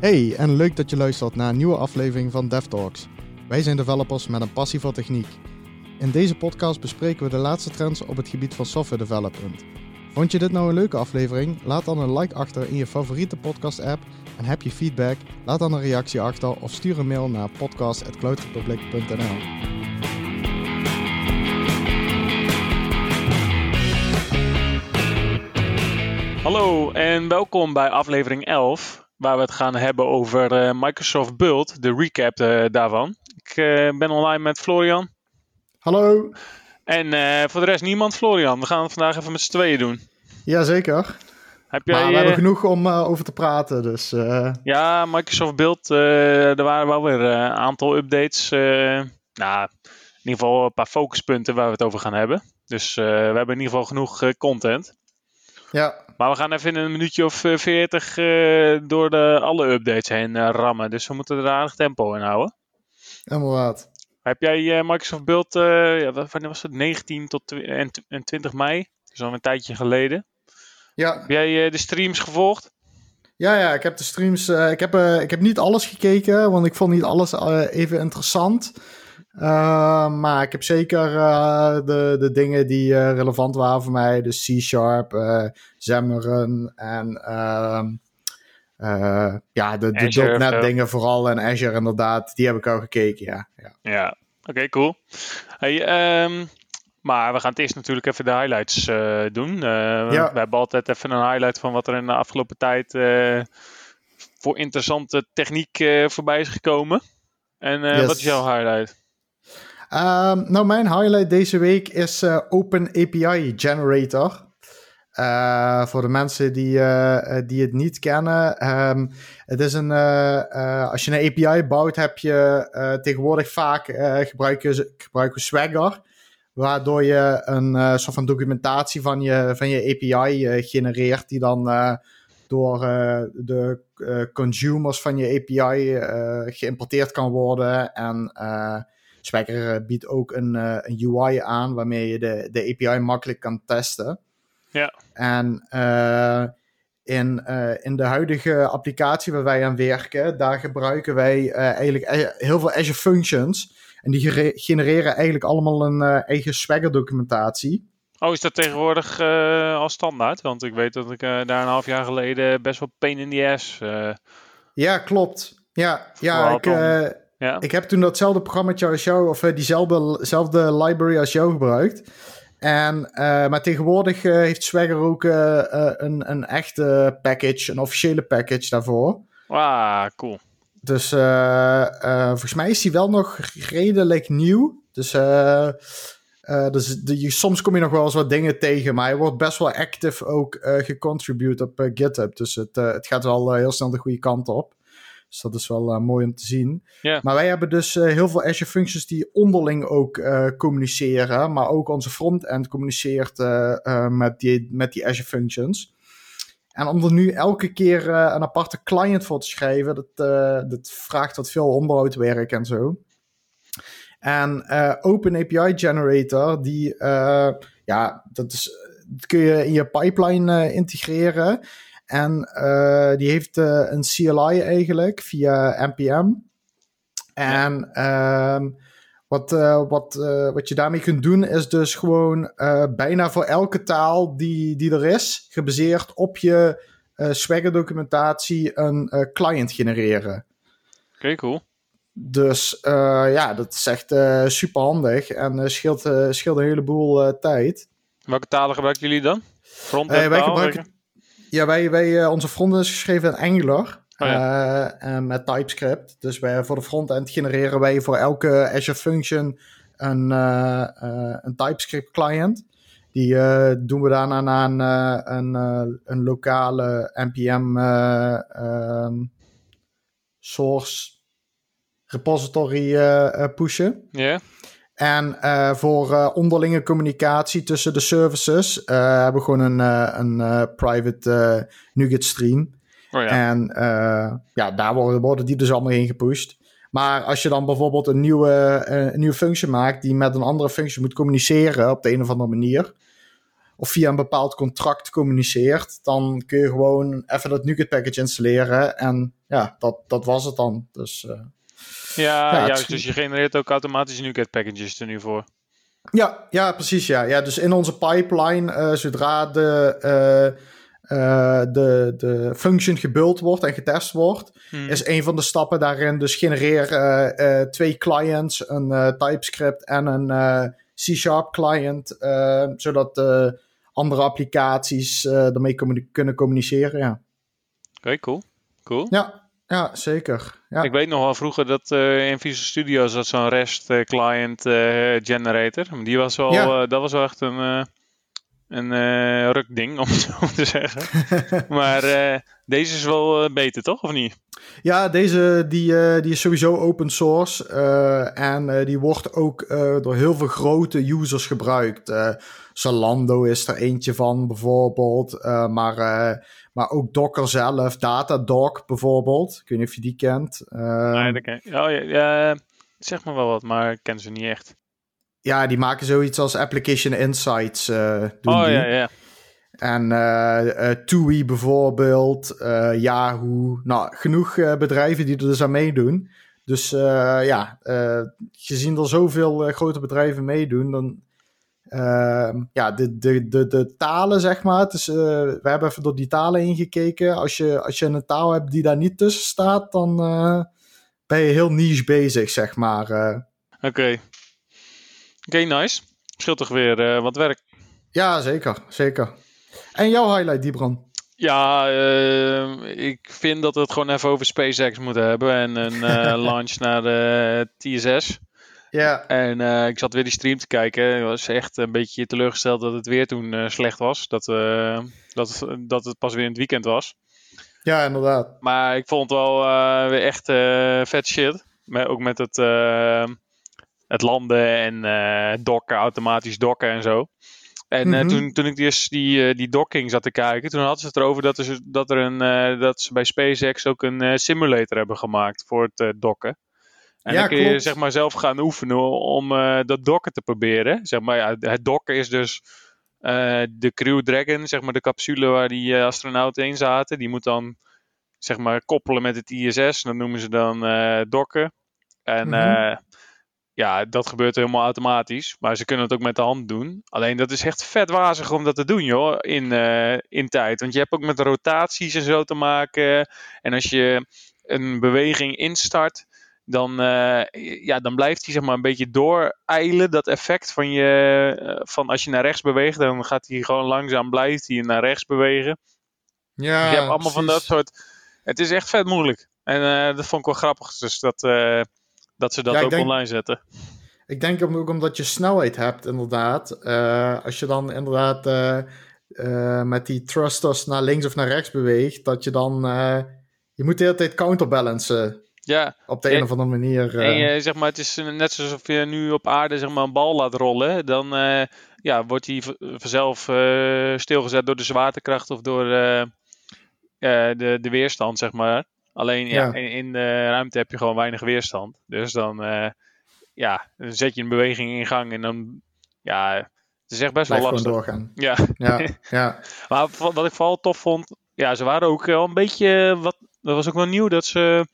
Hey, en leuk dat je luistert naar een nieuwe aflevering van DevTalks. Wij zijn developers met een passie voor techniek. In deze podcast bespreken we de laatste trends op het gebied van software development. Vond je dit nou een leuke aflevering? Laat dan een like achter in je favoriete podcast-app. En heb je feedback? Laat dan een reactie achter of stuur een mail naar podcast.cloudrepublic.nl. Hallo en welkom bij aflevering 11, waar we het gaan hebben over eh, Microsoft Build, de recap eh, daarvan. Ik eh, ben online met Florian. Hallo. En voor de rest niemand, Florian. We gaan het vandaag even met z'n tweeën doen. Jazeker. Heb jij, Maar we hebben genoeg om over te praten, dus... Ja, Microsoft Build, er waren wel weer een aantal updates. nou, in ieder geval een paar focuspunten waar we het over gaan hebben. Dus we hebben in ieder geval genoeg content. ja, Maar we gaan even in een minuutje of eh, veertig eh, door de, alle updates heen eh, rammen. Dus we moeten er aardig tempo in houden. inderdaad. Heb jij Microsoft Build, ja, wat- wanneer was het? 19 tot en, tw- en 20 mei? Dus al een tijdje geleden. Ja, Heb jij de streams gevolgd? Ja, ja, ik heb de streams. ik, heb, ik heb niet alles gekeken, want ik vond niet alles even interessant. Eh, maar ik heb zeker eh, de, de dingen die eh, relevant waren voor mij. Dus C-Sharp, Xamarin en ehm, eh, ja, de, de Azure, .NET dingen vooral. En Azure inderdaad, die heb ik al gekeken, ja. ja. Ja. Oké, cool. Hey, ehm, maar we gaan het eerst natuurlijk even de highlights doen. Ja. We hebben altijd even een highlight van wat er in de afgelopen tijd voor interessante techniek voorbij is gekomen. En Yes. wat is jouw highlight? Ehm, nou, mijn highlight deze week is eh, Open API Generator. Eh, voor de mensen die, eh, die het niet kennen. ehm, het is een, als je een API bouwt, heb je tegenwoordig vaak gebruiken, ze- gebruiken we Swagger. Waardoor je een soort van documentatie van je, van je API genereert. Die dan door de consumers van je API eh, geïmporteerd kan worden. En Swagger eh, biedt ook een, eh, een UI aan waarmee je de, de API makkelijk kan testen. Ja. En eh, in, in de huidige applicatie waar wij aan werken, daar gebruiken wij eigenlijk eh, heel veel Azure Functions. En die genereren eigenlijk allemaal een eigen Swagger documentatie. Oh, is dat tegenwoordig al standaard? Want ik weet dat ik daar een half jaar geleden best wel pain in the ass. Ja, klopt. Ja, ja ik, ja. ik heb toen datzelfde programmaatje als jou, of eh, diezelfde zelfde library als jou gebruikt. En, eh, maar tegenwoordig eh, heeft Swagger ook een, een echte package, een officiële package daarvoor. Ah, cool. Dus volgens mij is die wel nog redelijk nieuw. Dus, dus de, je- soms kom je nog wel eens wat dingen tegen, maar hij wordt best wel active ook gecontribute op GitHub. Dus het, het gaat wel heel snel de goede kant op. Dus dat is wel eh, mooi om te zien. Maar wij hebben dus eh, heel veel Azure functions die onderling ook eh, communiceren. Maar ook onze frontend communiceert met, die, met die Azure functions. En om er nu elke keer een aparte client voor te schrijven, dat, dat vraagt wat veel onderhoudwerk en zo. En Open API Generator, die, ja, dat, is, dat kun je in je pipeline integreren. En eh, die heeft eh, een CLI eigenlijk via NPM. En ehm, wat, eh, wat, wat je daarmee kunt doen is dus gewoon bijna voor elke taal die, die er is, gebaseerd op je Swagger documentatie, een client genereren. Oké, cool. Dus ja, dat is echt eh super handig en scheelt, scheelt een heleboel tijd. Welke talen gebruiken jullie dan? Front wij gebruiken- Ja, wij, wij, eh, onze frontend is geschreven in Angular. Oh eh, met TypeScript. Dus wij, voor de frontend genereren wij voor elke Azure Function een, eh, een TypeScript client. Die doen we daarna naar een, een, een lokale NPM eh, ehm, source repository pushen. Ja? En eh, voor eh, onderlinge communicatie tussen de services eh, hebben we gewoon een, een private NuGet stream. Oh ja. En ja, daar worden, worden die dus allemaal in gepusht. Maar als je dan bijvoorbeeld een nieuwe, een nieuwe functie maakt die met een andere functie moet communiceren op de een of andere manier. of via een bepaald contract communiceert, dan kun je gewoon even dat NuGet package installeren en ja, dat, dat was het dan. Dus, ja, ja juist. Dus je genereert ook automatisch NuGet packages er nu voor. Ja, ja, precies. Ja. Ja, dus in onze pipeline, uh, zodra de, uh, uh, de, de function gebuild wordt en getest wordt, hmm. is een van de stappen daarin dus genereer twee clients, een TypeScript en een C-sharp client, zodat andere applicaties ermee kunnen communiceren. Ja. Oké, cool. Cool. Ja, ja, zeker. Ja. Ik weet nog wel vroeger dat uh, in Visual Studio zat zo'n REST uh, client uh, generator. Die was wel, ja. dat was wel echt een, een rukding, om het zo te zeggen. maar deze is wel beter, toch? Of niet? Ja, deze die, die is sowieso open source. en die wordt ook door heel veel grote users gebruikt. Zalando is er eentje van, bijvoorbeeld. maar maar ook Docker zelf, Datadog bijvoorbeeld. Ik weet niet of je die kent. Nee, dat ken ik. Oh, ja, ja, zeg maar wel wat, maar ik ken ze niet echt. Ja, die maken zoiets als Application Insights. Uh, doen oh die. ja, ja. En uh, TUI bijvoorbeeld, Yahoo. Nou, genoeg bedrijven die er dus aan meedoen. Dus ja, gezien er zoveel grote bedrijven meedoen, dan Ehm, ja, de, de, de, de talen, zeg maar. Dus, we hebben even door die talen ingekeken. Als je, als je een taal hebt die daar niet tussen staat, dan ben je heel niche bezig, zeg maar. Uh. Oké. Nice. Scheelt toch weer wat werk. Ja, zeker. Zeker. En jouw highlight, Dibran? Ja, ik vind dat we het gewoon even over SpaceX moeten hebben. En een launch naar de TSS. Ja. En ik zat weer die stream te kijken. Ik was echt een beetje teleurgesteld dat het weer toen slecht was. Dat, dat, het, dat het pas weer in het weekend was. Ja, inderdaad. Maar ik vond het wel weer echt vet shit. Met, ook met het, het landen en dokken, automatisch dokken en zo. En mm -hmm. toen, toen ik die, die, die docking zat te kijken, toen hadden ze het erover dat, er, dat, er een, dat ze bij SpaceX ook een simulator hebben gemaakt voor het dokken. En ja, dan kun je zeg maar zelf gaan oefenen om dat dokken te proberen. Zeg maar, ja, het dokken is dus de Crew Dragon, zeg maar de capsule waar die astronauten in zaten. Die moet dan zeg maar koppelen met het ISS. Dat noemen ze dan dokken. En mm -hmm. Ja, dat gebeurt helemaal automatisch. Maar ze kunnen het ook met de hand doen. Alleen dat is echt vet wazig om dat te doen, joh, in, in tijd. Want je hebt ook met rotaties en zo te maken. En als je een beweging instart dan, uh, ja, dan blijft hij zeg maar een beetje dooreilen. Dat effect van, je, uh, van als je naar rechts beweegt, dan gaat hij gewoon langzaam blijft hij naar rechts bewegen. Ja, dus je hebt allemaal van dat soort. Het is echt vet moeilijk. En dat vond ik wel grappig, dus dat, dat ze dat ja, ook denk, online zetten. Ik denk ook omdat je snelheid hebt, inderdaad. als je dan inderdaad met die thrusters naar links of naar rechts beweegt, dat je dan. je moet de hele tijd counterbalancen. Ja. Op de een of andere manier. En je, zeg maar, het is net alsof je nu op aarde zeg maar, een bal laat rollen. Dan ja, wordt hij vanzelf stilgezet door de zwaartekracht of door de, de weerstand, zeg maar. Alleen ja, ja. In, in, de ruimte heb je gewoon weinig weerstand. Dus dan, ja, dan zet je een beweging in gang en dan, ja, het is echt best Blijf wel lastig. doorgaan. Ja. ja, ja. maar wat ik vooral tof vond, ja, ze waren ook wel een beetje, wat, dat was ook wel nieuw, dat ze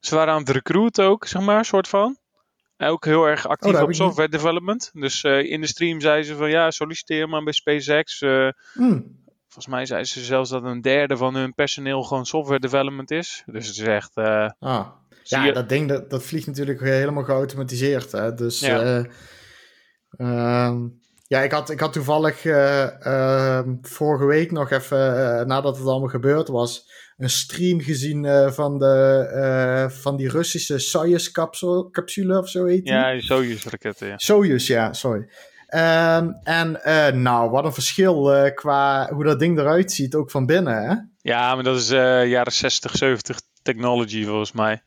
ze waren aan het recruiten ook, zeg maar, soort van. Ook heel erg actief oh, op software niet. development. Dus uh, in de stream zeiden ze van ja, solliciteer maar bij SpaceX. Uh, mm. Volgens mij zeiden ze zelfs dat een derde van hun personeel gewoon software development is. Dus het is echt. Uh, ah. Ja, je... dat ding dat, dat vliegt natuurlijk helemaal geautomatiseerd. Hè? Dus ja. Ehm, ja, ik had, ik had toevallig ehm, vorige week nog even, nadat het allemaal gebeurd was, een stream gezien uh, van, de, uh, van die Russische Soyuz-capsule of zo heet die. Ja, Soyuz-raketten, ja. Soyuz, ja, sorry. Um, en uh, nou, wat een verschil qua hoe dat ding eruit ziet, ook van binnen, hè? Ja, maar dat is jaren 60, 70 technology volgens mij.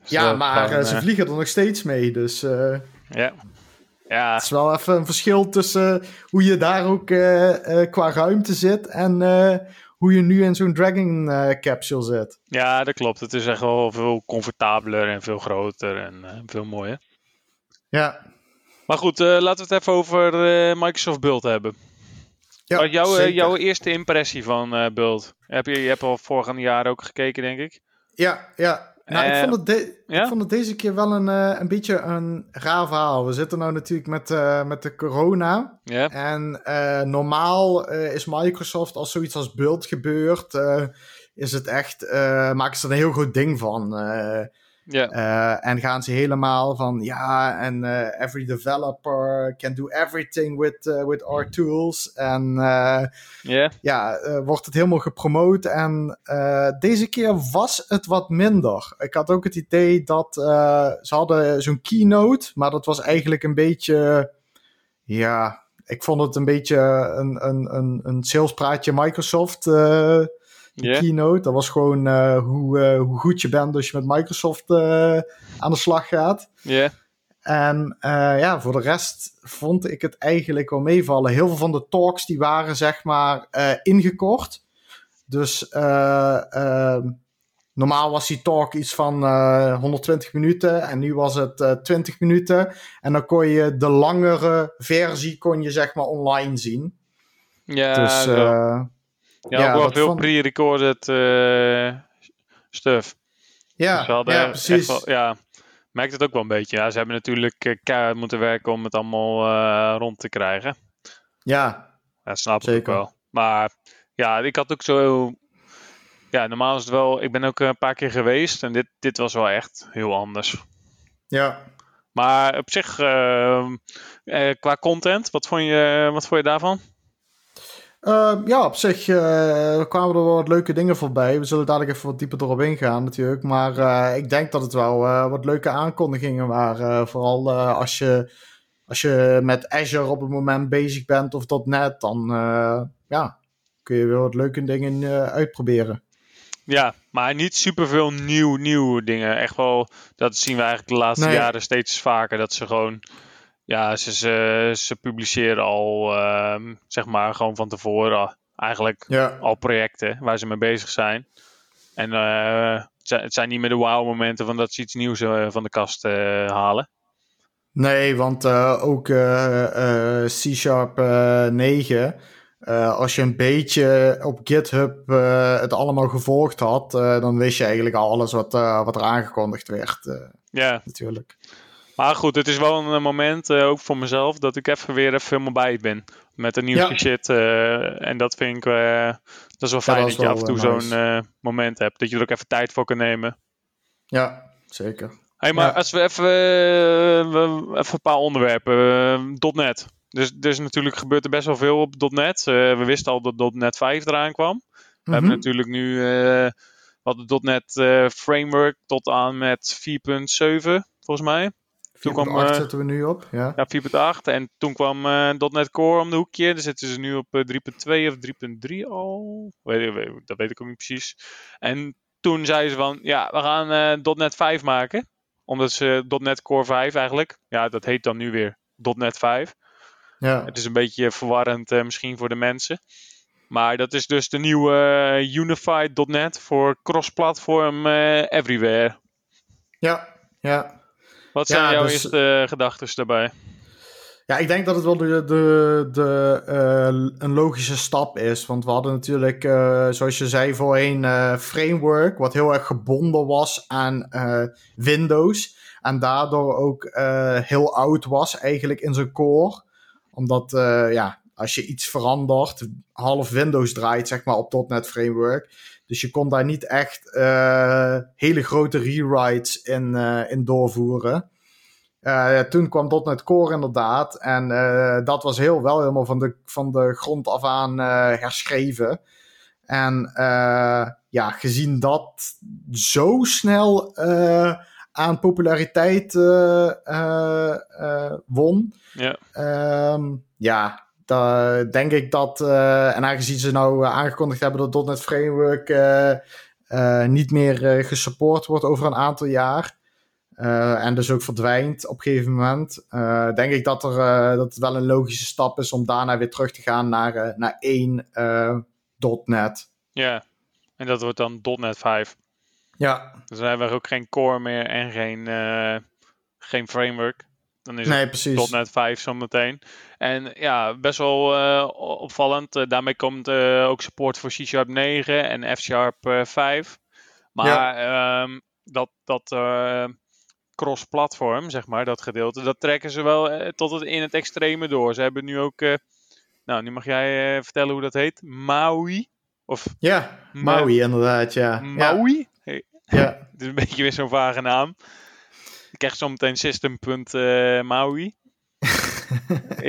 Dus ja, maar ze vliegen er nog steeds mee, dus... ja. Ja. Het is wel even een verschil tussen hoe je daar ook qua ruimte zit en hoe je nu in zo'n Dragon capsule zit. Ja, dat klopt. Het is echt wel veel comfortabeler en veel groter en veel mooier. Ja. Maar goed, uh, laten we het even over Microsoft Build hebben. Ja, Wat jouw, jouw eerste impressie van Bult? Heb je, je hebt al vorige jaren ook gekeken, denk ik. Ja, ja. Nou, ik, vond het ik vond het deze keer wel een, een beetje een raar verhaal. We zitten nou natuurlijk met, met de corona. En normaal is Microsoft als zoiets als Bult gebeurt is het echt, maken ze er een heel groot ding van. Uh, en gaan ze helemaal van, ja, en every developer can do everything with, with our tools. En yeah. ja, wordt het helemaal gepromoot. En deze keer was het wat minder. Ik had ook het idee dat ze hadden zo'n keynote, maar dat was eigenlijk een beetje, ja, ik vond het een beetje een, een, een, een salespraatje Microsoft de keynote. Dat was gewoon uh, hoe, uh, hoe goed je bent als je met Microsoft uh, aan de slag gaat. Ja. En ja, voor de rest vond ik het eigenlijk wel meevallen. Heel veel van de talks die waren zeg maar ingekort. Dus ehm, normaal was die talk iets van 120 minuten en nu was het 20 minuten. En dan kon je de langere versie kon je zeg maar online zien. Ja, dus, ja, ook wel veel pre-recorded uh, stuff. Ja, dus ja precies. Wel, ja, merkt het ook wel een beetje. Ja, ze hebben natuurlijk uh, keihard moeten werken om het allemaal uh, rond te krijgen. Ja, dat snap ik wel. Maar ja, ik had ook zo... Ja, normaal is het wel... Ik ben ook een paar keer geweest en dit, dit was wel echt heel anders. Ja. Maar op zich, ehm, qua content, wat vond, je, wat vond je daarvan? Uh, ja, op zich uh, kwamen er wel wat leuke dingen voorbij. We zullen dadelijk even wat dieper erop ingaan natuurlijk. Maar uh, ik denk dat het wel eh, wat leuke aankondigingen waren. vooral als, je, als je met Azure op het moment bezig bent of .NET, dan ja, kun je wel wat leuke dingen uitproberen. Ja, maar niet superveel nieuw, nieuwe dingen. Echt wel, dat zien we eigenlijk de laatste jaren steeds vaker. Dat ze gewoon ja, ze, ze, ze publiceren al, ehm, zeg maar, gewoon van tevoren eigenlijk al projecten waar ze mee bezig zijn. En uh, het zijn niet meer de wow-momenten van dat ze iets nieuws uh, van de kast uh, halen. Nee, want ook C-Sharp 9, als je een beetje op GitHub het allemaal gevolgd had, dan wist je eigenlijk al alles wat, wat er aangekondigd werd. ja. Natuurlijk. Maar goed, het is wel een eh, moment, uh, ook voor mezelf, dat ik even weer even helemaal bij ben. Met de nieuwste shit. Uh, en dat vind ik, dat is wel fijn dat, je af en toe zo'n moment hebt. Dat je er ook even tijd voor kan nemen. Ja, zeker. Hey, maar als we even, even een paar onderwerpen. .NET. Dus, dus natuurlijk gebeurt er best wel veel op .NET. we wisten al dat .NET 5 eraan kwam. We hebben mhm. natuurlijk nu wat de .NET Framework tot aan met 4.7, volgens mij. 4.8 uh, eh, zetten we nu op. Ja, ja 4.8. En toen kwam uh, .NET Core om de hoekje. Dan zitten ze nu op uh, eh, 3.2 of 3.3 al. Weet, weet, dat weet ik ook niet precies. En toen zeiden ze van, ja, we gaan .NET 5 maken. Omdat ze .NET Core 5 eigenlijk, ja, dat heet dan nu weer .NET 5. Ja. Het is een beetje verwarrend misschien voor de mensen. Maar dat is dus de nieuwe Unified .NET voor cross-platform everywhere. Ja, ja. Wat zijn jouw dus, eerste gedachten daarbij? Ja, ik denk dat het wel de, de, de, uh, een logische stap is. Want we hadden natuurlijk, uh, zoals je zei voorheen, uh, framework, wat heel erg gebonden was aan Windows. En daardoor ook heel oud was eigenlijk in zijn core. Omdat, ja, als je iets verandert, half Windows draait zeg maar op .NET Framework. Dus je kon daar niet echt uh, hele grote rewrites in, uh, in doorvoeren. Uh, toen kwam .NET Core inderdaad. En dat was heel wel helemaal van de, van de grond af aan herschreven. En ja, gezien dat zo snel aan populariteit won. Ja. Um, ja, dan denk ik dat, uh, en aangezien ze nou eh, aangekondigd hebben dat .NET Framework niet meer gesupport wordt over een aantal jaar, en dus ook verdwijnt op een gegeven moment, denk ik dat, er, dat het wel een logische stap is om daarna weer terug te gaan naar, naar één .NET. Ja, en dat wordt dan .NET 5. Ja. Dus dan hebben we ook geen core meer en geen, geen framework. Dan is nee, het tot net 5 zometeen. En ja, best wel uh, opvallend. Uh, daarmee komt uh, ook support voor C-Sharp 9 en F-Sharp 5. Maar ja. um, dat, dat cross-platform, zeg maar, dat gedeelte, dat trekken ze wel tot het in het extreme door. Ze hebben nu ook, nou, nu mag jij vertellen hoe dat heet. Maui. Of ja, Maui inderdaad, ja. Maui? Ja. ja. Het is een beetje weer zo'n vage naam. Krijg zo meteen system.maui.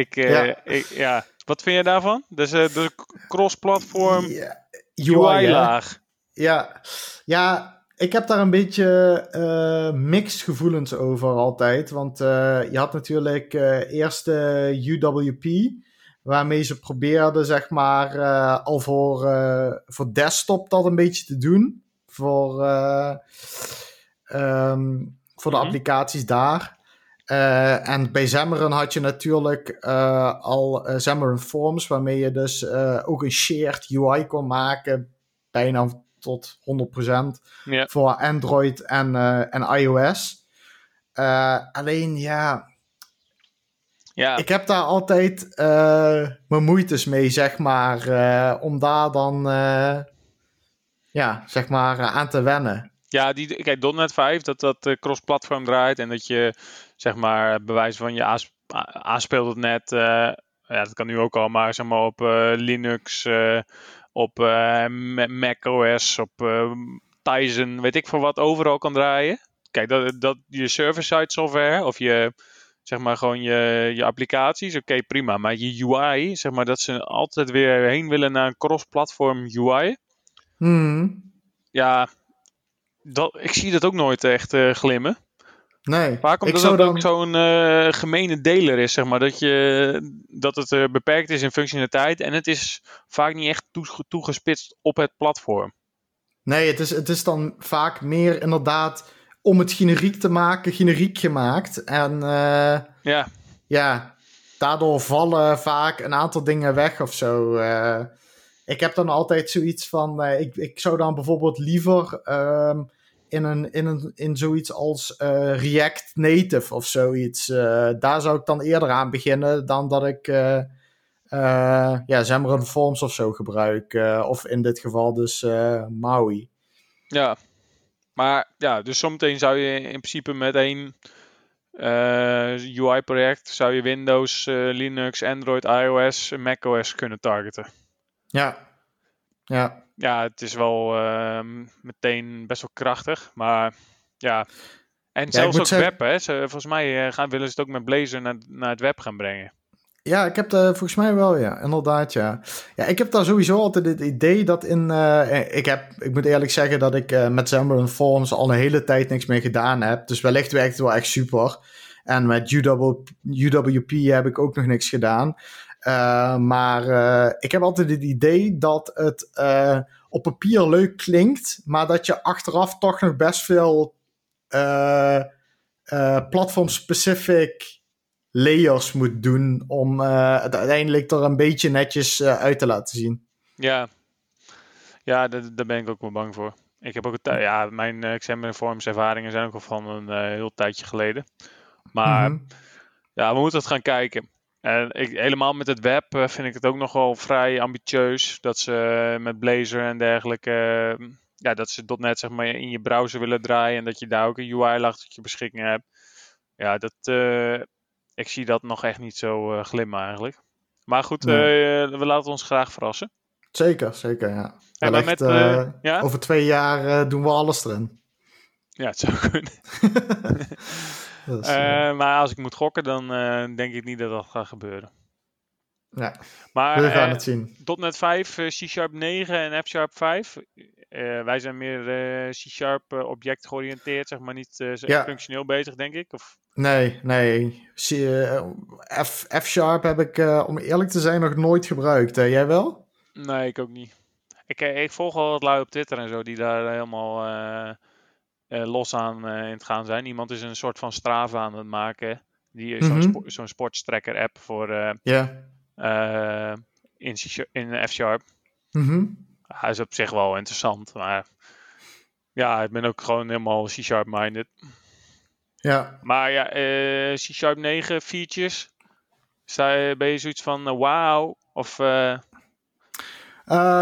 ik, uh, ja. ik, ja. Wat vind je daarvan? Dus uh, de cross-platform ja. UI-laag. Ja. ja, ik heb daar een beetje uh, mixed gevoelens over altijd. Want je had natuurlijk eerst de UWP, waarmee ze probeerden, zeg maar, al voor, voor desktop dat een beetje te doen. Voor, um, voor de mhm. applicaties daar. Uh, en bij Xamarin had je natuurlijk uh, al uh, Xamarin Forms, waarmee je dus ook een shared UI kon maken, bijna tot 100% yeah. voor Android en, en iOS. alleen ja, ja, ik heb daar altijd mijn moeites mee, zeg maar, om daar dan ja, zeg maar, aan te wennen. Ja, die, kijk, .NET 5, dat dat uh, cross-platform draait en dat je, zeg maar, bewijs van je aanspeelt het net, uh, ja, dat kan nu ook al, maar zeg maar op uh, Linux, op Mac OS, op Tizen, weet ik voor wat, overal kan draaien. Kijk, dat, dat je server-side software of je, zeg maar, gewoon je, je applicaties, oké, prima. Maar je UI, zeg maar, dat ze altijd weer heen willen naar een cross-platform UI. Hmm. Ja, dat, ik zie dat ook nooit echt uh, glimmen. Nee. Vaak omdat het dan... ook zo'n uh, gemene deler is, zeg maar. Dat, je, dat het uh, beperkt is in functionaliteit. En het is vaak niet echt toegespitst op het platform. Nee, het is, het is dan vaak meer inderdaad om het generiek te maken, generiek gemaakt. En ja. ja, daardoor vallen vaak een aantal dingen weg of zo ik heb dan altijd zoiets van, uh, ik, ik zou dan bijvoorbeeld liever um, in, een, in, een, in zoiets als uh, React Native of zoiets. Uh, daar zou ik dan eerder aan beginnen dan dat ik ja, Xamarin Forms of zo gebruik. of in dit geval dus Maui. Ja, maar ja, dus zometeen zou je in principe met één UI-project zou je Windows, Linux, Android, iOS, macOS kunnen targeten. Ja. Ja. Ja, het is wel uh, meteen best wel krachtig. Maar ja. En zelfs ook web, hè. Ze, volgens mij uh, gaan, willen ze het ook met Blazor naar, naar het web gaan brengen. Ja, ik heb daar volgens mij wel, ja. Inderdaad, ja. Ja, ik heb daar sowieso altijd het idee dat in... Uh, ik, heb, ik moet eerlijk zeggen dat ik uh, met Xamarin Forms al een hele tijd niks meer gedaan heb. Dus wellicht werkt het wel echt super. En met UW, UWP heb ik ook nog niks gedaan. Uh, maar uh, ik heb altijd het idee dat het uh, op papier leuk klinkt, maar dat je achteraf toch nog best veel platform-specific layers moet doen om het uiteindelijk er een beetje netjes uit te laten zien. Ja, ja daar, ben ik ook wel bang voor. Ik heb ook het, ja, mijn forms ervaringen zijn ook al van een heel tijdje geleden. Maar mm -hmm. ja, we moeten het gaan kijken. En ik, helemaal met het web eh, vind ik het ook nog wel vrij ambitieus. Dat ze met Blazor en dergelijke. Eh, ja, dat ze .NET zeg maar in je browser willen draaien. En dat je daar ook een UI-laag tot je beschikking hebt. Ja, dat, uh, ik zie dat nog echt niet zo uh, glimmen eigenlijk. Maar goed, nee. we laten ons graag verrassen. Zeker, zeker, ja. En met, ja? Over twee jaar doen we alles erin. Ja, het zou kunnen. uh, maar als ik moet gokken, dan uh, denk ik niet dat dat gaat gebeuren. Ja, maar, we gaan het zien. .NET 5, C-Sharp 9 en F-Sharp 5. wij zijn meer C-Sharp object georiënteerd, zeg maar niet ja. functioneel bezig, denk ik. Of? Nee, nee. F-Sharp heb ik, om eerlijk te zijn, nog nooit gebruikt. jij wel? Nee, ik ook niet. Ik, ik volg al wat lui op Twitter en zo, die daar helemaal los aan uh, in het gaan zijn. Iemand is een soort van Strava aan het maken. Die is zo'n spo zo sportstrekker app voor yeah. in, in F-Sharp. Mm-hmm. Hij is op zich wel interessant, maar ja, ik ben ook gewoon helemaal C-Sharp minded. Ja. Maar ja, uh, C-Sharp 9 features. Ben je zoiets van uh, wauw? Of... Uh...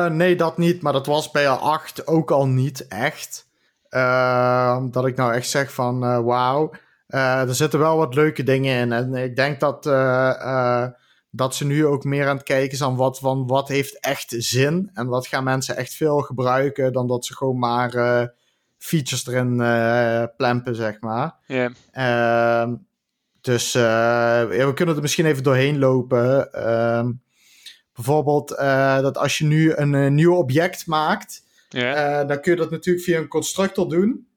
nee, dat niet. Maar dat was bij 8 ook al niet echt. Ehm, dat ik nou echt zeg van wauw. er zitten wel wat leuke dingen in. En ik denk dat, dat ze nu ook meer aan het kijken zijn wat, van wat heeft echt zin. En wat gaan mensen echt veel gebruiken. Dan dat ze gewoon maar features erin uh, plempen, zeg maar. Ja. Ehm, dus uh, we kunnen er misschien even doorheen lopen. Ehm, bijvoorbeeld uh, dat als je nu een, nieuw object maakt, yeah. dan kun je dat natuurlijk via een constructor doen.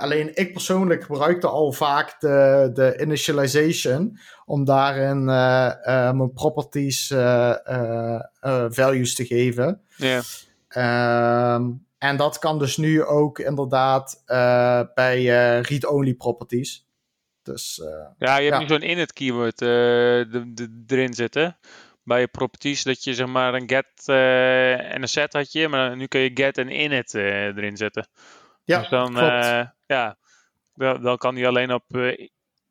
alleen ik persoonlijk gebruikte al vaak de, de initialization om daarin mijn properties values te geven. Ja. Ehm, en dat kan dus nu ook inderdaad bij read-only properties. Dus, ja, je hebt ja. nu zo'n init keyword de, de, erin zitten. Bij je properties dat je zeg maar een get en een set had je, maar nu kun je get en init erin zetten. Ja, dus dan, klopt. ja, dan, dan, kan die alleen op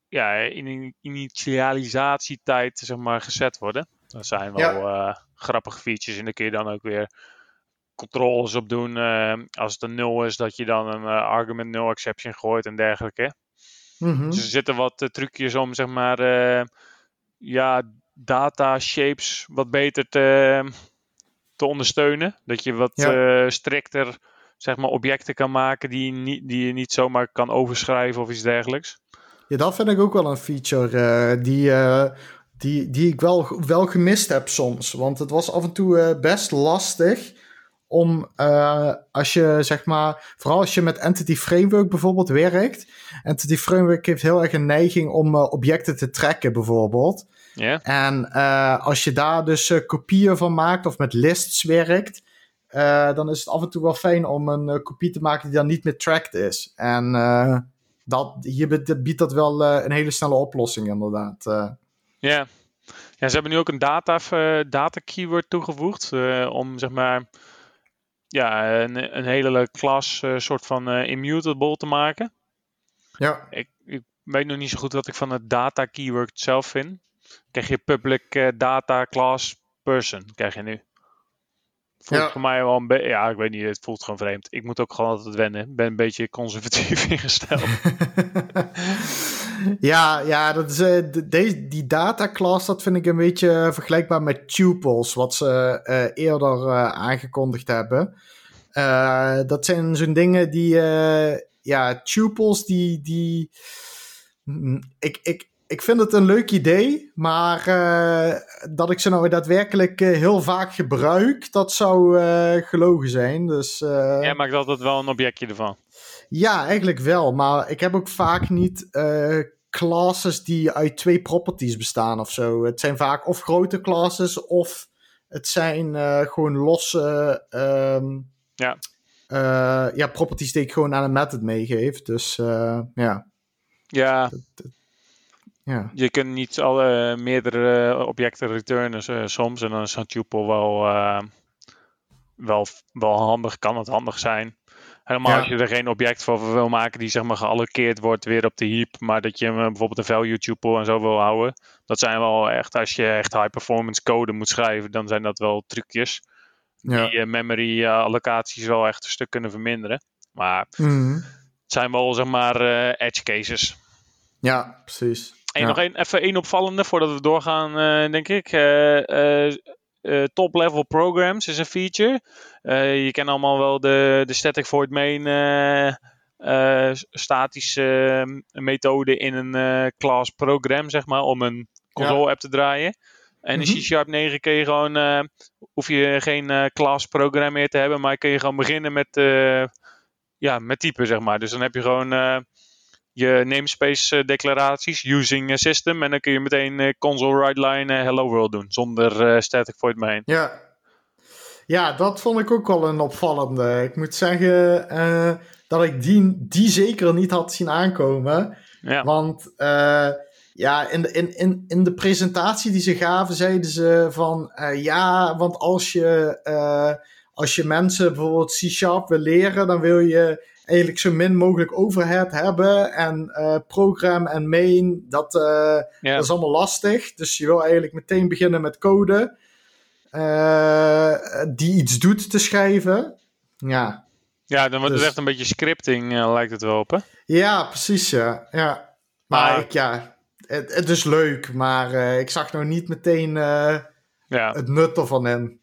ja, in initialisatietijd zeg maar gezet worden. Dat zijn wel ja. grappige features en dan kun je dan ook weer controles op doen. Als het een 0 is, dat je dan een argument 0 exception gooit en dergelijke. Mm -hmm. Dus er zitten wat trucjes om, zeg maar, ja, data shapes wat beter te, te ondersteunen. Dat je wat ja. strikter, zeg maar, objecten kan maken die, niet, die je niet zomaar kan overschrijven of iets dergelijks. Ja, dat vind ik ook wel een feature die, die, die ik wel, wel gemist heb soms. Want het was af en toe best lastig om uh, als je zeg maar, vooral als je met Entity Framework bijvoorbeeld werkt. Entity Framework heeft heel erg een neiging om uh, objecten te trekken, bijvoorbeeld. Ja. En uh, als je daar dus kopieën van maakt of met lists werkt, dan is het af en toe wel fijn om een kopie te maken die dan niet meer tracked is. En dat, hier biedt dat wel een hele snelle oplossing, inderdaad. Ja. ja, ze hebben nu ook een data, data keyword toegevoegd om zeg maar ja, een, een hele klas soort van immutable te maken. Ja. Ik, ik, weet nog niet zo goed wat ik van het data keyword zelf vind. Krijg je public uh, data class person, krijg je nu. Voelt ja. voor mij wel een beetje, ja, ik weet niet, het voelt gewoon vreemd. Ik moet ook gewoon altijd wennen. Ik ben een beetje conservatief ingesteld. ja, ja, dat is, uh, deze, die data class, dat vind ik een beetje vergelijkbaar met tuples, wat ze uh, eerder uh, aangekondigd hebben. dat zijn zo'n dingen die, ja, tuples die, die, mm, ik, ik, ik vind het een leuk idee, maar uh, dat ik ze nou daadwerkelijk uh, heel vaak gebruik, dat zou uh, gelogen zijn. Dus, Jij maakt altijd wel een objectje ervan. Ja, eigenlijk wel. Maar ik heb ook vaak niet classes die uit twee properties bestaan of zo. Het zijn vaak of grote classes of het zijn gewoon losse um, ja. ja, properties die ik gewoon aan een method meegeef. Dus ja. Ja. Dat, dat, ja. Je kunt niet alle meerdere objecten returnen uh, soms. En dan is zo'n tuple wel, uh, wel, wel handig. Kan het handig zijn. Helemaal ja. als je er geen object voor wil maken die zeg maar gealloceerd wordt weer op de heap. Maar dat je bijvoorbeeld een value tuple en zo wil houden. Dat zijn wel echt, als je echt high performance code moet schrijven, dan zijn dat wel trucjes. Ja. Die memory allocaties wel echt een stuk kunnen verminderen. Maar mm -hmm. het zijn wel zeg maar edge cases. Ja, precies. Ja. nog een, even één opvallende voordat we doorgaan, uh, denk ik. Uh, uh, top-level programs is een feature. je kent allemaal wel de, de static void main statische methode in een class program, zeg maar, om een console app te draaien. En in C-Sharp 9 kun je gewoon, hoef je geen class program meer te hebben, maar kun je gewoon beginnen met, ja, met typen, zeg maar. Dus dan heb je gewoon je namespace declaraties using a system. En dan kun je meteen console write line hello world doen. Zonder static void main. Ja. ja, dat vond ik ook wel een opvallende. Ik moet zeggen uh, dat ik die, die zeker niet had zien aankomen. Ja. Want uh, ja, in de, in, in, in de presentatie die ze gaven, zeiden ze van uh, ja, want als je als je mensen bijvoorbeeld C-sharp wil leren, dan wil je eigenlijk zo min mogelijk overhead hebben. En uh, program en main, dat, uh, dat is allemaal lastig. Dus je wil eigenlijk meteen beginnen met code. Uh, die iets doet te schrijven. Ja. Ja, dan wordt dus... het echt een beetje scripting, lijkt het wel op, hè? Ja, precies, ja. ja. Maar, maar... Ik, ja, het, het, is leuk, maar ik zag nou niet meteen ja. het nut ervan in.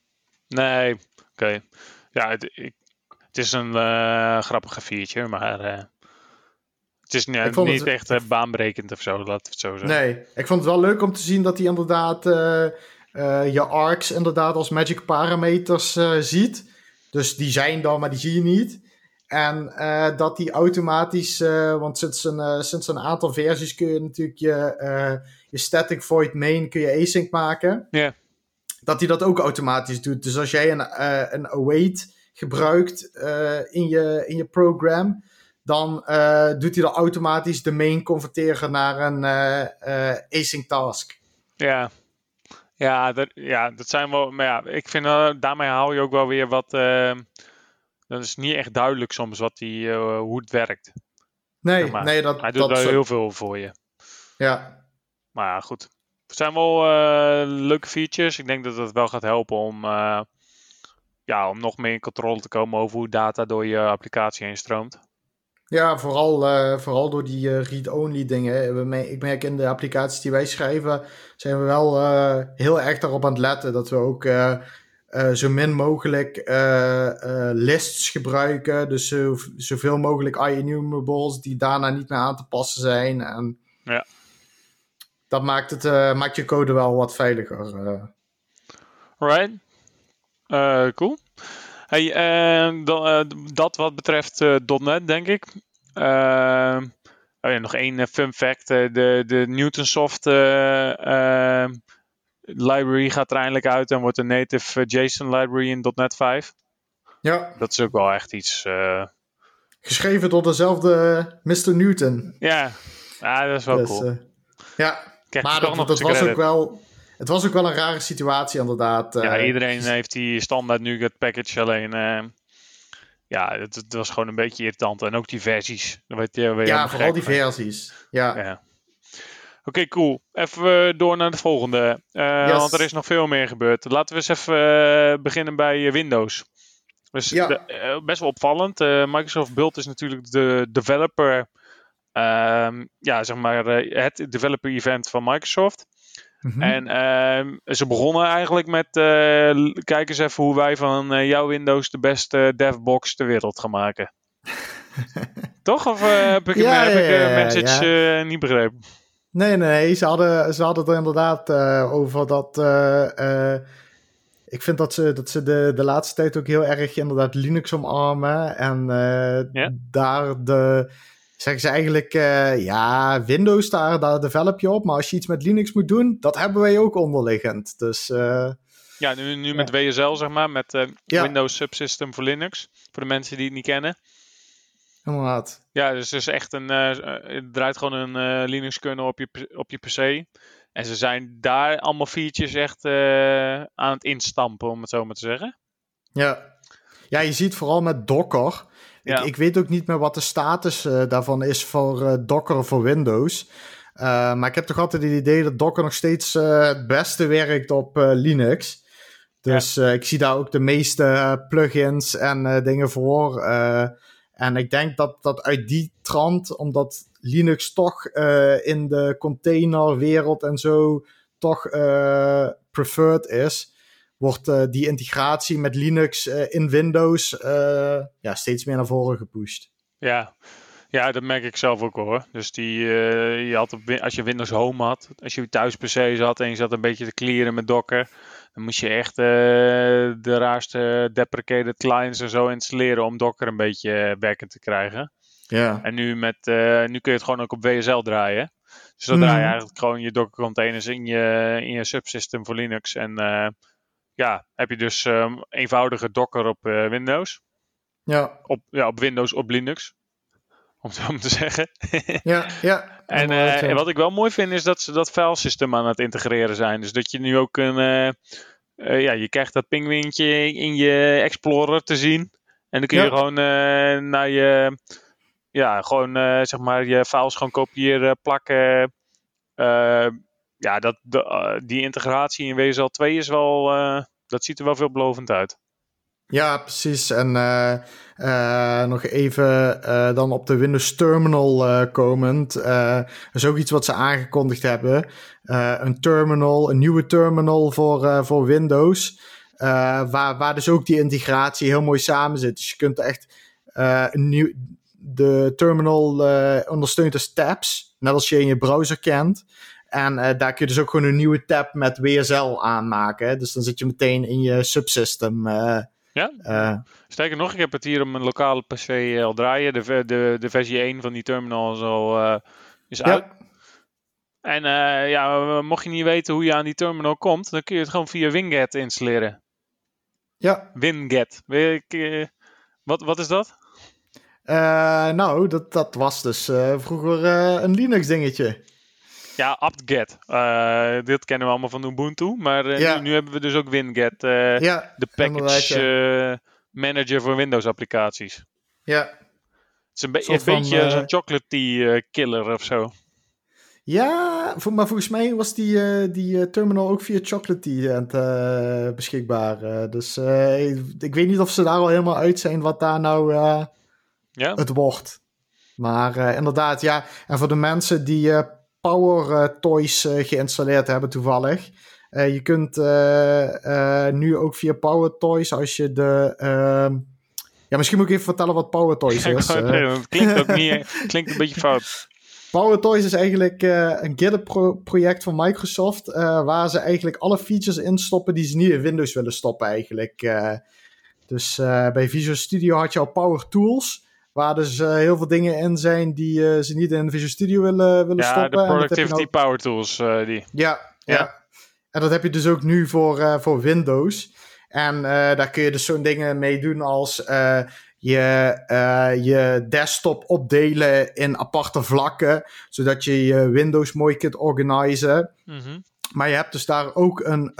Nee, oké. Ja, het, ik, het is een uh, grappig viertje, maar uh, het is niet, niet echt uh, baanbrekend of zo, laten we het zo zeggen. Nee, ik vond het wel leuk om te zien dat hij inderdaad je arcs inderdaad als magic parameters ziet. Dus die zijn dan, maar die zie je niet. En dat die automatisch, want sinds een, sinds een aantal versies kun je natuurlijk je, je static void main kun je async maken. Ja. Dat hij dat ook automatisch doet. Dus als jij een, een await gebruikt uh, in, je, in je program, dan uh, doet hij dan automatisch de main converteren naar een uh, async task. Ja. Ja, dat, ja, dat zijn wel. Maar ja, ik vind daarmee haal je ook wel weer wat. dat is niet echt duidelijk soms wat die, hoe het werkt. Nee, nee dat, hij doet dat wel heel veel voor je. Ja. Maar ja, goed. Het zijn wel leuke features. Ik denk dat het wel gaat helpen om ja, om nog meer in controle te komen over hoe data door je applicatie heen stroomt. Ja, vooral, uh, vooral door die uh, read-only dingen. Ik merk in de applicaties die wij schrijven, zijn we wel uh, heel erg daarop aan het letten. Dat we ook zo min mogelijk lists gebruiken. Dus zo, zoveel mogelijk enumerables die daarna niet meer aan te passen zijn. En ja. Dat maakt, het, maakt je code wel wat veiliger. Right. Uh, cool. Hey, uh, dat wat betreft .NET, denk ik. Oh ja, nog één fun fact. de, de Newtonsoft library gaat er eindelijk uit en wordt een native JSON library in .NET 5. Ja. Dat is ook wel echt iets... Geschreven door dezelfde Mr. Newton. Ja, ja dat is wel dus, cool. ja, maar dat, dat was ook wel het was ook wel een rare situatie, inderdaad. Ja, eh. iedereen heeft die standaard NuGet package. Alleen, uh, ja, het, het, was gewoon een beetje irritant. En ook die versies. Weet je, weet ja, vooral die versies. Ja. ja. Oké, cool. Even eh, door naar de volgende. Uh, Want er is nog veel meer gebeurd. Laten we eens even beginnen bij Windows. Dus ja. de, best wel opvallend. Microsoft Build is natuurlijk de developer. Ehm, ja, zeg maar het developer event van Microsoft. Mhm. En uh, ze begonnen eigenlijk met: uh, kijk eens even hoe wij van uh, jouw Windows de beste devbox ter wereld gaan maken. Toch? Of eh, heb ik, ja, heb ja, ik message niet begrepen? Nee, nee, ze hadden, ze hadden het er inderdaad over dat. ik vind dat ze, dat ze de, de laatste tijd ook heel erg inderdaad Linux omarmen. En daar de zeggen ze eigenlijk, uh, ja, Windows daar, daar develop je op. Maar als je iets met Linux moet doen, dat hebben wij ook onderliggend. Dus, uh, ja, nu, nu met WSL, zeg maar, met uh, Windows Subsystem voor Linux. Voor de mensen die het niet kennen. Inderdaad. Ja, dus het is echt een, het draait gewoon een Linux kernel op je, op je PC. En ze zijn daar allemaal features echt aan het instampen, om het zo maar te zeggen. Ja. Ja, je ziet vooral met Docker ik, ik, weet ook niet meer wat de status uh, daarvan is voor uh, Docker voor Windows. Uh, maar ik heb toch altijd het idee dat Docker nog steeds het beste werkt op Linux. Dus ja. ik zie daar ook de meeste plugins en dingen voor. en ik denk dat dat uit die trant, omdat Linux toch in de containerwereld en zo toch preferred is, wordt uh, die integratie met Linux uh, in Windows uh, ja, steeds meer naar voren gepusht. Ja. ja, dat merk ik zelf ook hoor. Dus die, je had op, als je Windows Home had, als je thuis PC zat en je zat een beetje te clearen met Docker, dan moest je echt de raarste deprecated clients en zo installeren om Docker een beetje werkend te krijgen. Ja. En nu, met, nu kun je het gewoon ook op WSL draaien. Dus dan draai je mhm. eigenlijk gewoon je Docker containers in je, in je subsystem voor Linux en ja, heb je dus um, eenvoudige Docker op uh, Windows. Ja. Op, ja, op Windows, op Linux. Om zo te zeggen. ja, ja. En, uh, wat ik wel mooi vind is dat ze dat filesystem aan het integreren zijn. Dus dat je nu ook een, uh, ja, je krijgt dat pinguïntje in je Explorer te zien. En dan kun je gewoon naar je, ja, gewoon zeg maar je files gewoon kopiëren, plakken. Ja, dat, die integratie in WSL 2 is wel, dat ziet er wel veelbelovend uit. Ja, precies. En uh, nog even dan op de Windows Terminal komend. dat is ook iets wat ze aangekondigd hebben. een terminal, een nieuwe terminal voor, voor Windows. waar, waar dus ook die integratie heel mooi samen zit. Dus je kunt echt een nieuw, de terminal ondersteunt dus tabs. Net als je in je browser kent. En daar kun je dus ook gewoon een nieuwe tab met WSL aanmaken. Dus dan zit je meteen in je subsystem. Ja? Uh, Sterker nog, ik heb het hier op mijn lokale PC eh, al draaien. De, de, de versie 1 van die terminal is al is uit. En ja, mocht je niet weten hoe je aan die terminal komt, dan kun je het gewoon via Winget installeren. Ja. Winget. wat, wat is dat? nou, dat, dat was dus vroeger een Linux dingetje. Ja, apt-get. Uh, dit kennen we allemaal van Ubuntu. Maar uh, nu, nu, hebben we dus ook WinGet. Uh, ja, de package manager voor Windows applicaties. Ja. Het is een, be een beetje zo'n chocolate tea killer of zo. Ja, maar volgens mij was die, die terminal ook via Chocolate Tea beschikbaar. dus ik weet niet of ze daar al helemaal uit zijn wat daar nou ja. het wordt. Maar inderdaad, ja. En voor de mensen die Power eh, Toys eh, geïnstalleerd hebben toevallig. Eh, je kunt nu ook via Power Toys als je de... Ehm, ja, misschien moet ik even vertellen wat Power Toys is. het klinkt ook niet... klinkt een beetje fout. Power Toys is eigenlijk een GitHub-project van Microsoft, waar ze eigenlijk alle features instoppen die ze niet in Windows willen stoppen eigenlijk. dus bij Visual Studio had je al Power Tools. Waar dus uh, heel veel dingen in zijn die uh, ze niet in Visual Studio willen, willen ja, stoppen. Ja, de Productivity Power Tools. Uh, die. Ja, ja, ja. En dat heb je dus ook nu voor, voor Windows. En daar kun je dus zo'n dingen mee doen als je, je desktop opdelen in aparte vlakken. Zodat je je Windows mooi kunt organiseren. Mm -hmm. Maar je hebt dus daar ook een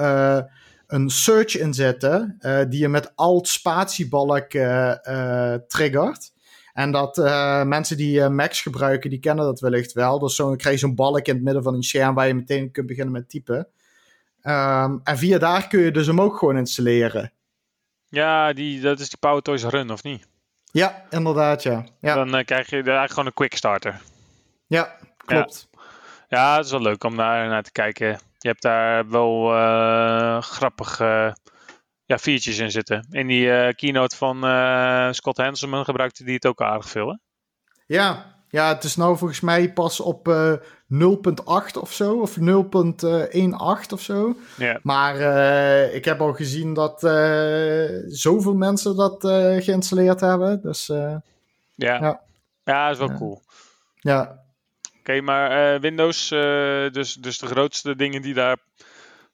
een search in zetten, uh, die je met alt-spatiebalk uh, uh, triggert. En dat uh, mensen die uh, Macs gebruiken, die kennen dat wellicht wel. Dus zo krijg je zo'n balk in het midden van een scherm waar je meteen kunt beginnen met typen. Um, en via daar kun je dus hem ook gewoon installeren. Ja, die, dat is die PowerToys Run, of niet? Ja, inderdaad, ja. ja. Dan uh, krijg je eigenlijk gewoon een quick starter. Ja, klopt. Ja, ja het is wel leuk om daar naar te kijken. Je hebt daar wel grappig ja, features in zitten. In die uh, keynote van uh, Scott Hanselman gebruikte die het ook aardig veel, hè? Ja, ja, het is nou volgens mij pas op uh, eh, 0.8 of zo, of 0.18 of zo. Ja. Maar ik heb al gezien dat zoveel mensen dat geïnstalleerd hebben. Dus, ja. ja. Ja, dat is wel cool. Ja. Oké, maar Windows, dus, dus de grootste dingen die daar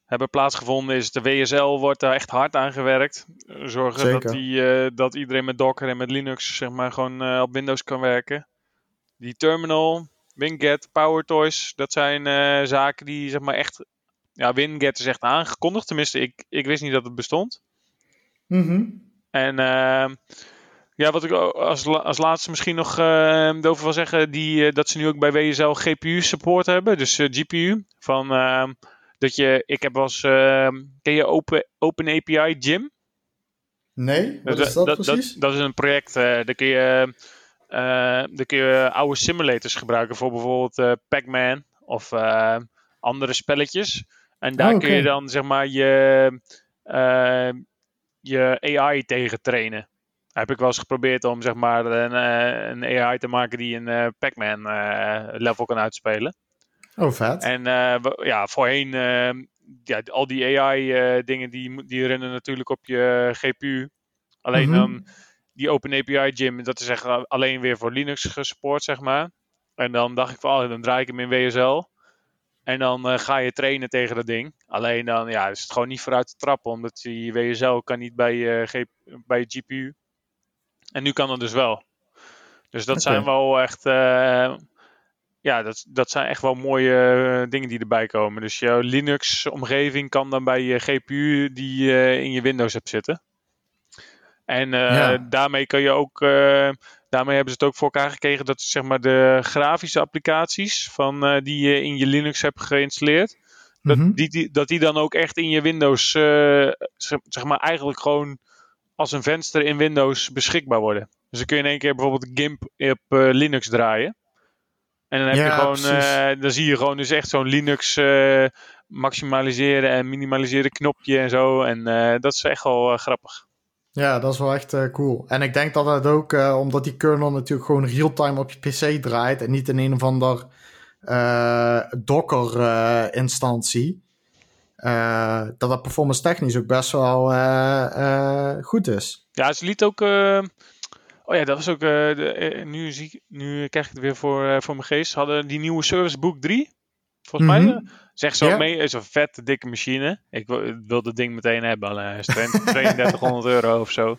hebben plaatsgevonden is de WSL wordt daar echt hard aan gewerkt. Zorgen dat, die, uh, dat iedereen met Docker en met Linux zeg maar gewoon uh, op Windows kan werken. Die terminal, Winget, PowerToys, dat zijn uh, zaken die zeg maar echt... Ja, Winget is echt aangekondigd. Tenminste, ik, ik wist niet dat het bestond. Mm En ehm, ja, wat ik als, als laatste misschien nog over wil zeggen, die, dat ze nu ook bij WSL GPU support hebben. Dus GPU van ehm, dat je, ik heb als, uh, ken je Open, Open API Gym? Nee, wat is dat, precies? Dat, dat, is een project, uh, daar kun je, uh, daar kun je oude simulators gebruiken voor bijvoorbeeld uh, Pac-Man of andere spelletjes. En daar oh, okay. kun je dan zeg maar je, je AI tegen trainen. Heb ik wel eens geprobeerd om zeg maar een, een AI te maken die een Pac-Man level kan uitspelen. Oh, vet. En uh, ja, voorheen, uh, ja, al die AI-dingen, uh, die, die rennen natuurlijk op je GPU. Alleen mm -hmm. dan die Open API Gym, dat is echt alleen weer voor Linux gesupport, zeg maar. En dan dacht ik van, oh, dan draai ik hem in WSL. En dan ga je trainen tegen dat ding. Alleen dan ja, is het gewoon niet vooruit te trappen, omdat die WSL kan niet bij, bij je GPU. En nu kan het dus wel. Dus dat okay. zijn wel echt ja, dat, dat zijn echt wel mooie dingen die erbij komen. Dus jouw Linux-omgeving kan dan bij je GPU die je in je Windows hebt zitten. En daarmee kan je ook daarmee hebben ze het ook voor elkaar gekregen dat zeg maar, de grafische applicaties van, die je in je Linux hebt geïnstalleerd, dat, mhm. die, dat die dan ook echt in je Windows, uh, zeg maar eigenlijk gewoon als een venster in Windows beschikbaar worden. Dus dan kun je in één keer bijvoorbeeld GIMP op uh, Linux draaien. En dan heb je gewoon, uh, dan zie je gewoon dus echt zo'n Linux maximaliseren en minimaliseren knopje en zo. En dat is echt wel grappig. Ja, dat is wel echt cool. En ik denk dat het ook, omdat die kernel natuurlijk gewoon real-time op je PC draait en niet in een of ander uh, Docker-instantie. Dat dat performance technisch ook best wel goed is. Ja, ze liet ook. Oh ja, dat was ook. De, nu, zie, nu krijg ik het weer voor, voor mijn geest. Ze hadden die nieuwe Service Book 3. Volgens mij. Mhm. Zeg zo mee, is een vette dikke machine. Ik wil het ding meteen hebben. Alleen 3200 euro of zo.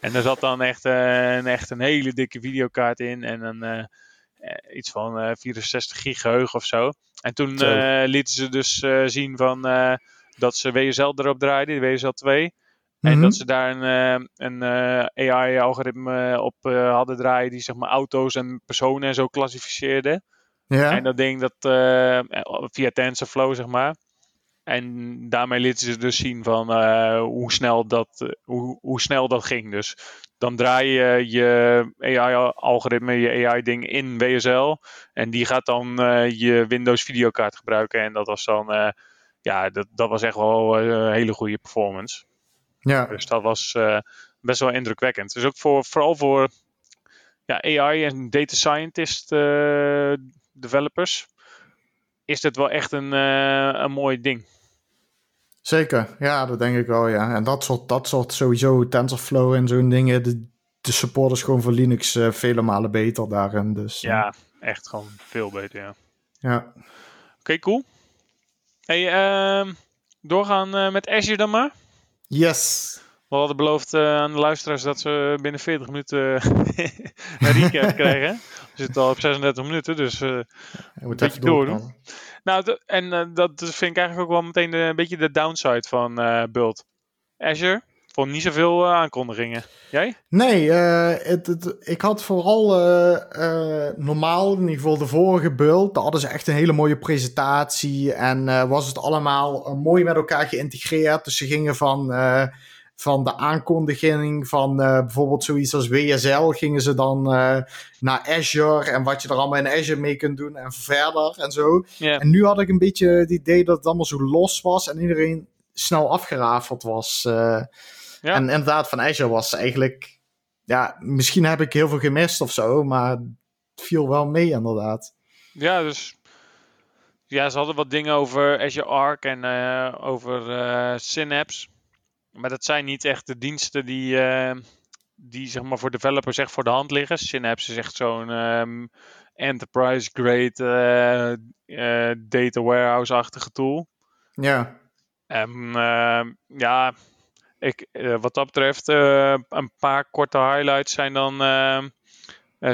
En er zat dan echt, een, echt een hele dikke videokaart in. En een eh, iets van 64 eh, gig geheugen of zo. En toen eh, lieten ze dus zien van, dat ze WSL erop draaiden, de WSL 2. En mhm. dat ze daar een, een AI-algoritme op hadden draaien die zeg maar auto's en personen en zo klassificeerde. Ja. En dat ding dat via TensorFlow zeg maar. En daarmee lieten ze dus zien van hoe, snel dat, hoe, hoe snel dat ging. Dus dan draai je je AI-algoritme, je AI-ding in WSL. En die gaat dan uh, je Windows videokaart gebruiken. En dat was dan, ja, dat, dat was echt wel eh, een hele goede performance. Ja. Dus dat was best wel indrukwekkend. Dus ook voor, vooral voor ja, AI en data scientist developers is dit wel echt een, een mooi ding. Zeker, ja, dat denk ik wel, ja. En dat soort, dat soort sowieso TensorFlow en zo'n dingen, de, de support is gewoon voor Linux vele malen beter daarin. Dus. Ja, echt gewoon veel beter, ja. Ja. Oké, okay, cool. Hey, uh, doorgaan met Azure dan maar? Yes. We hadden beloofd aan de luisteraars dat ze binnen 40 minuten een recap krijgen. We zitten al op 36 minuten, dus uh, je moet even door. Nou, en uh, dat vind ik eigenlijk ook wel meteen een beetje de downside van uh, Bult. Azure vond niet zoveel uh, aankondigingen. Jij? Nee, het, het, ik had vooral normaal, in ieder geval de vorige Bult, daar hadden ze echt een hele mooie presentatie en was het allemaal mooi met elkaar geïntegreerd. Dus ze gingen van van de aankondiging van uh, bijvoorbeeld zoiets als WSL gingen ze dan uh, naar Azure en wat je er allemaal in Azure mee kunt doen en verder en zo. Yeah. En nu had ik een beetje het idee dat het allemaal zo los was en iedereen snel afgerafeld was. Uh, ja. En inderdaad, van Azure was eigenlijk, ja, misschien heb ik heel veel gemist of zo, maar het viel wel mee inderdaad. Ja, dus ja, ze hadden wat dingen over Azure Arc en over Synapse. Maar dat zijn niet echt de diensten die, uh, die zeg maar voor developers echt voor de hand liggen. Synapse is echt zo'n um, enterprise-grade uh, uh, data warehouse-achtige tool. Ja. En ja, ik, wat dat betreft, een paar korte highlights zijn dan ehm,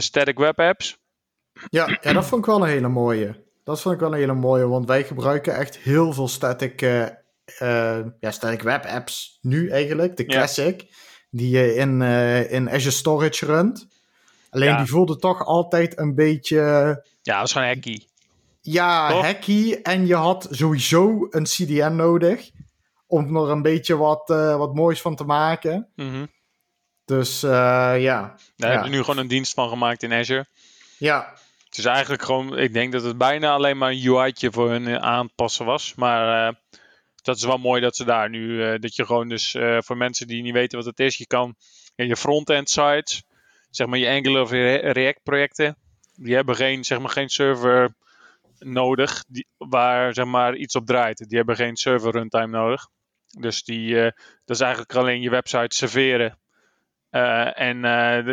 static web apps. Ja, ja, dat vond ik wel een hele mooie. Dat vond ik wel een hele mooie, want wij gebruiken echt heel veel static uh, ja, sterk web apps nu eigenlijk, de classic, die je in, uh, in Azure Storage runt. Alleen die voelde toch altijd een beetje. Ja, dat was gewoon hacky. Ja, hacky. En je had sowieso een CDN nodig. Om er een beetje wat, uh, wat moois van te maken. Mm -hmm. Dus ja. Daar ja. hebben we nu gewoon een dienst van gemaakt in Azure. Ja. Het is eigenlijk gewoon, ik denk dat het bijna alleen maar een UI'tje voor hun aanpassen was. Maar dat is wel mooi dat ze daar nu, dat je gewoon dus voor mensen die niet weten wat het is, je kan je front-end sites, zeg maar je Angular of je React projecten, die hebben geen, zeg maar geen server nodig die, waar zeg maar iets op draait. Die hebben geen server runtime nodig. Dus die, uh, dat is eigenlijk alleen je website serveren. En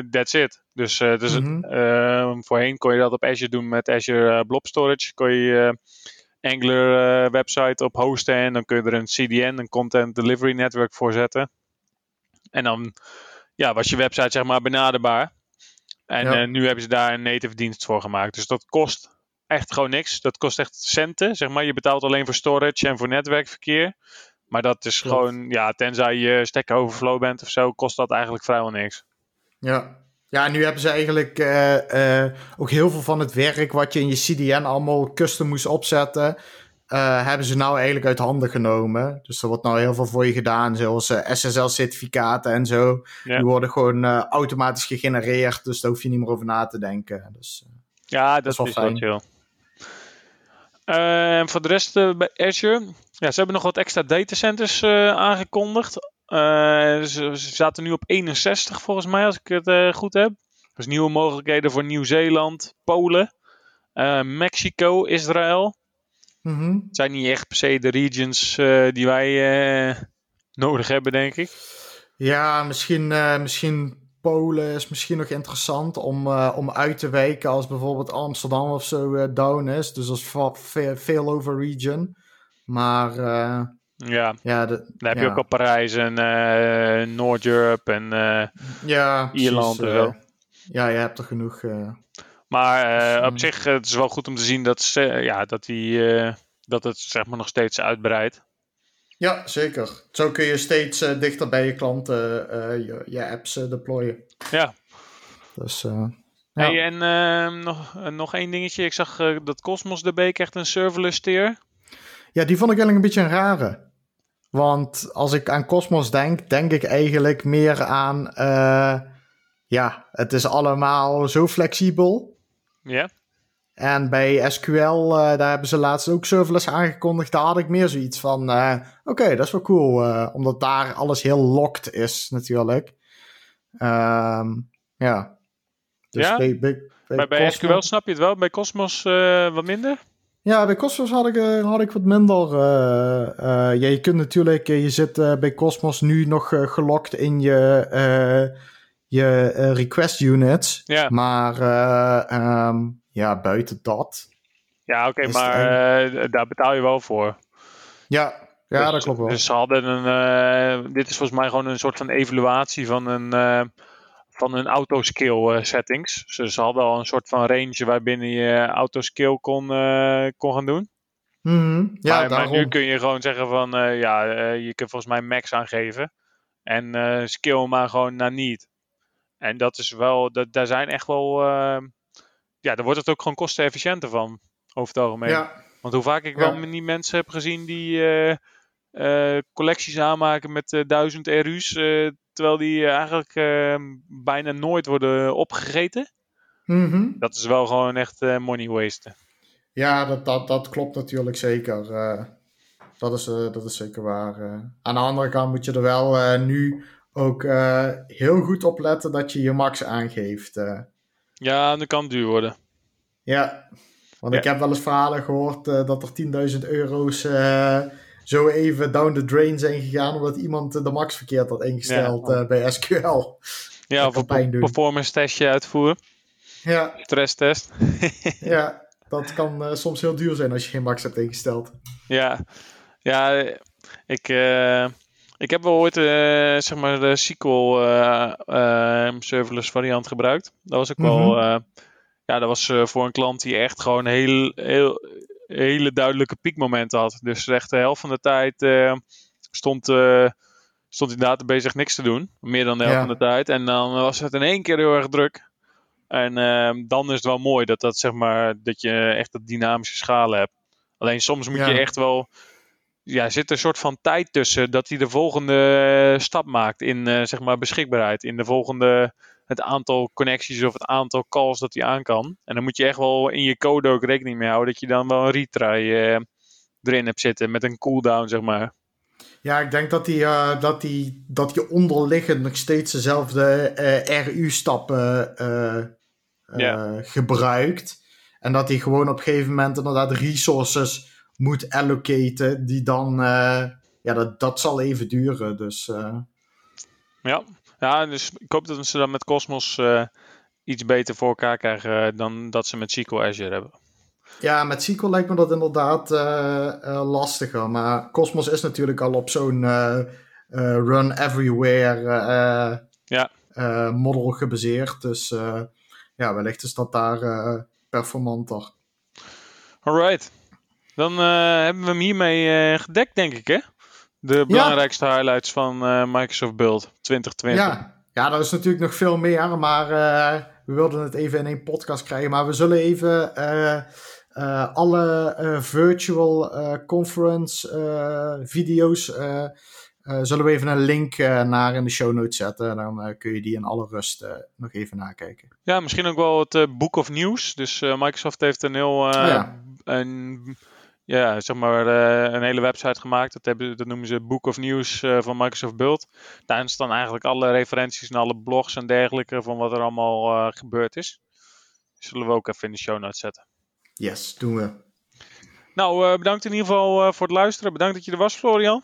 that's it. Dus, dus mm -hmm. voorheen kon je dat op Azure doen met Azure Blob Storage. Kon je Angular uh, website op hosten en dan kun je er een CDN, een Content Delivery Network voor zetten. En dan ja, was je website zeg maar benaderbaar. En ja. uh, nu hebben ze daar een native dienst voor gemaakt. Dus dat kost echt gewoon niks. Dat kost echt centen, zeg maar. Je betaalt alleen voor storage en voor netwerkverkeer. Maar dat is gewoon, ja, tenzij je Stack Overflow bent of zo, kost dat eigenlijk vrijwel niks. Ja, ja, nu hebben ze eigenlijk uh, uh, ook heel veel van het werk wat je in je CDN allemaal custom moest opzetten, uh, hebben ze nou eigenlijk uit handen genomen. Dus er wordt nou heel veel voor je gedaan, zoals SSL-certificaten en zo. Ja. Die worden gewoon automatisch gegenereerd, dus daar hoef je niet meer over na te denken. Dus, ja, dat, dat is wel fijn. chill. voor de rest bij Azure, ja, ze hebben nog wat extra datacenters aangekondigd. Uh, ze, zaten nu op 61 volgens mij, als ik het uh, goed heb. Dus nieuwe mogelijkheden voor Nieuw-Zeeland, Polen, Mexico, Israël. Mm -hmm. Het zijn niet echt per se de regions die wij nodig hebben, denk ik. Ja, misschien, misschien Polen is misschien nog interessant om, om uit te wijken als bijvoorbeeld Amsterdam of zo down is. Dus als veel over region. Maar ja, ja dan heb je ook al Parijs en uh, Noord-Europe en uh, ja, Ierland en zo. Uh, ja, je hebt er genoeg. maar op zich het is wel goed om te zien dat, ze, ja, dat, die, dat het zeg maar, nog steeds uitbreidt. Ja, zeker. Zo kun je steeds dichter bij je klanten je, je, apps deployen. Ja. Dus, ja. Hey, en nog, nog één dingetje. Ik zag dat Cosmos DB echt een serverless tier. Ja, die vond ik eigenlijk een beetje een rare. Want als ik aan Cosmos denk, denk ik eigenlijk meer aan. Uh, ja, het is allemaal zo flexibel. Ja. En bij SQL, uh, eh, daar hebben ze laatst ook serverless aangekondigd. Daar had ik meer zoiets van: uh, oké, dat is wel cool. omdat daar alles heel locked is, natuurlijk. Um, ja. Dus ja? Bij, bij, bij, maar bij SQL snap je het wel, bij Cosmos wat minder? Ja, bij Cosmos had ik, uh, had ik wat minder. Uh, uh, ja, je kunt natuurlijk, je zit bij Cosmos nu nog gelokt in je, je request units. Ja. Maar um, ja, buiten dat. Ja, oké, okay, maar daar betaal je wel voor. Ja, ja dus, dat klopt wel. Dus ze hadden een. dit is volgens mij gewoon een soort van evaluatie van een van hun autoskill uh, settings. Dus ze hadden al een soort van range waarbinnen je autoskill kon, uh, kon gaan doen. Mm ja, maar, maar, nu kun je gewoon zeggen van uh, ja, je kunt volgens mij max aangeven. En skill maar gewoon naar niet. En dat is wel, dat, daar zijn echt wel, ja, daar wordt het ook gewoon kostenefficiënter van, over het algemeen. Ja. Want hoe vaak ik wel niet mensen heb gezien die collecties aanmaken met duizend RU's, terwijl die eh, eigenlijk ehm, bijna nooit worden opgegeten. Mhm. Dat is wel gewoon echt eh, money waste. Ja, dat, dat, dat klopt natuurlijk zeker. Eh, dat, is, dat is zeker waar. aan de andere kant moet je er wel nu ook heel goed op letten dat je je max aangeeft. Ja, dat kan duur worden. Ja, want ik heb wel eens verhalen gehoord dat er 10.000 euro's zo even down the drain zijn gegaan omdat iemand de max verkeerd had ingesteld uh, bij SQL. Ja, of een performance testje uitvoeren. Ja. Stress test. ja, dat kan uh, soms heel duur zijn als je geen max hebt ingesteld. Ja, ja ik, uh, ik heb wel ooit zeg maar de SQL serverless variant gebruikt. Dat was ook mm -hmm. wel, ja, dat was voor een klant die echt gewoon heel, heel hele duidelijke piekmomenten had. Dus de helft van de tijd uh, stond, uh, stond die database echt niks te doen. Meer dan de helft van de tijd. En dan was het in één keer heel erg druk. En uh, dan is het wel mooi dat, dat, zeg maar, dat je echt dat dynamische schalen hebt. Alleen soms moet je echt wel. Ja, zit er een soort van tijd tussen dat hij de volgende stap maakt in zeg maar beschikbaarheid. In de volgende het aantal connecties of het aantal calls dat hij aan kan. En dan moet je echt wel in je code ook rekening mee houden dat je dan wel een retry uh, erin hebt zitten met een cooldown, zeg maar. Ja, ik denk dat hij uh, dat die, dat die onderliggend nog steeds dezelfde uh, RU-stappen gebruikt. En dat hij gewoon op een gegeven moment inderdaad resources moet allocaten, die dan, ja, dat, dat zal even duren. Dus, Ja, ja, dus ik hoop dat ze dan met Cosmos uh, iets beter voor elkaar krijgen dan dat ze met SQL Azure hebben. Ja, met SQL lijkt me dat inderdaad uh, lastiger. Maar Cosmos is natuurlijk al op zo'n run everywhere ja. model gebaseerd. Dus ja, wellicht is dat daar performanter. Alright. Dan hebben we hem hiermee gedekt, denk ik, hè? De belangrijkste highlights van Microsoft Build 2020. Ja. ja, er is natuurlijk nog veel meer, maar we wilden het even in één podcast krijgen. Maar we zullen even uh, alle virtual conference video's zullen we even een link naar in de show notes zetten. Dan kun je die in alle rust nog even nakijken. Ja, misschien ook wel het Book of News. Dus Microsoft heeft een heel ja. een, ja, zeg maar, een hele website gemaakt. Dat, hebben, dat noemen ze Book of News van Microsoft Build. Daarin staan eigenlijk alle referenties en alle blogs en dergelijke van wat er allemaal gebeurd is. Zullen we ook even in de show notes zetten. Yes, doen we. Nou, bedankt in ieder geval voor het luisteren. Bedankt dat je er was, Florian.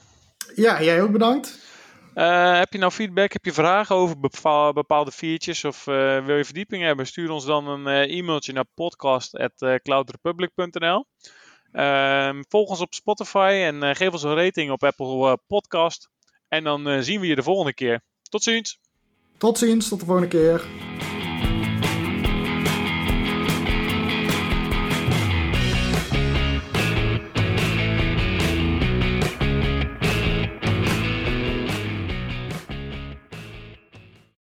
Ja, jij ook bedankt. Heb je nou feedback, heb je vragen over bepaalde features of wil je verdieping hebben? Stuur ons dan een e-mailtje naar podcast.cloudrepublic.nl Volg ons op Spotify en geef ons een rating op Apple Podcast. En dan zien we je de volgende keer. Tot ziens. Tot ziens, tot de volgende keer.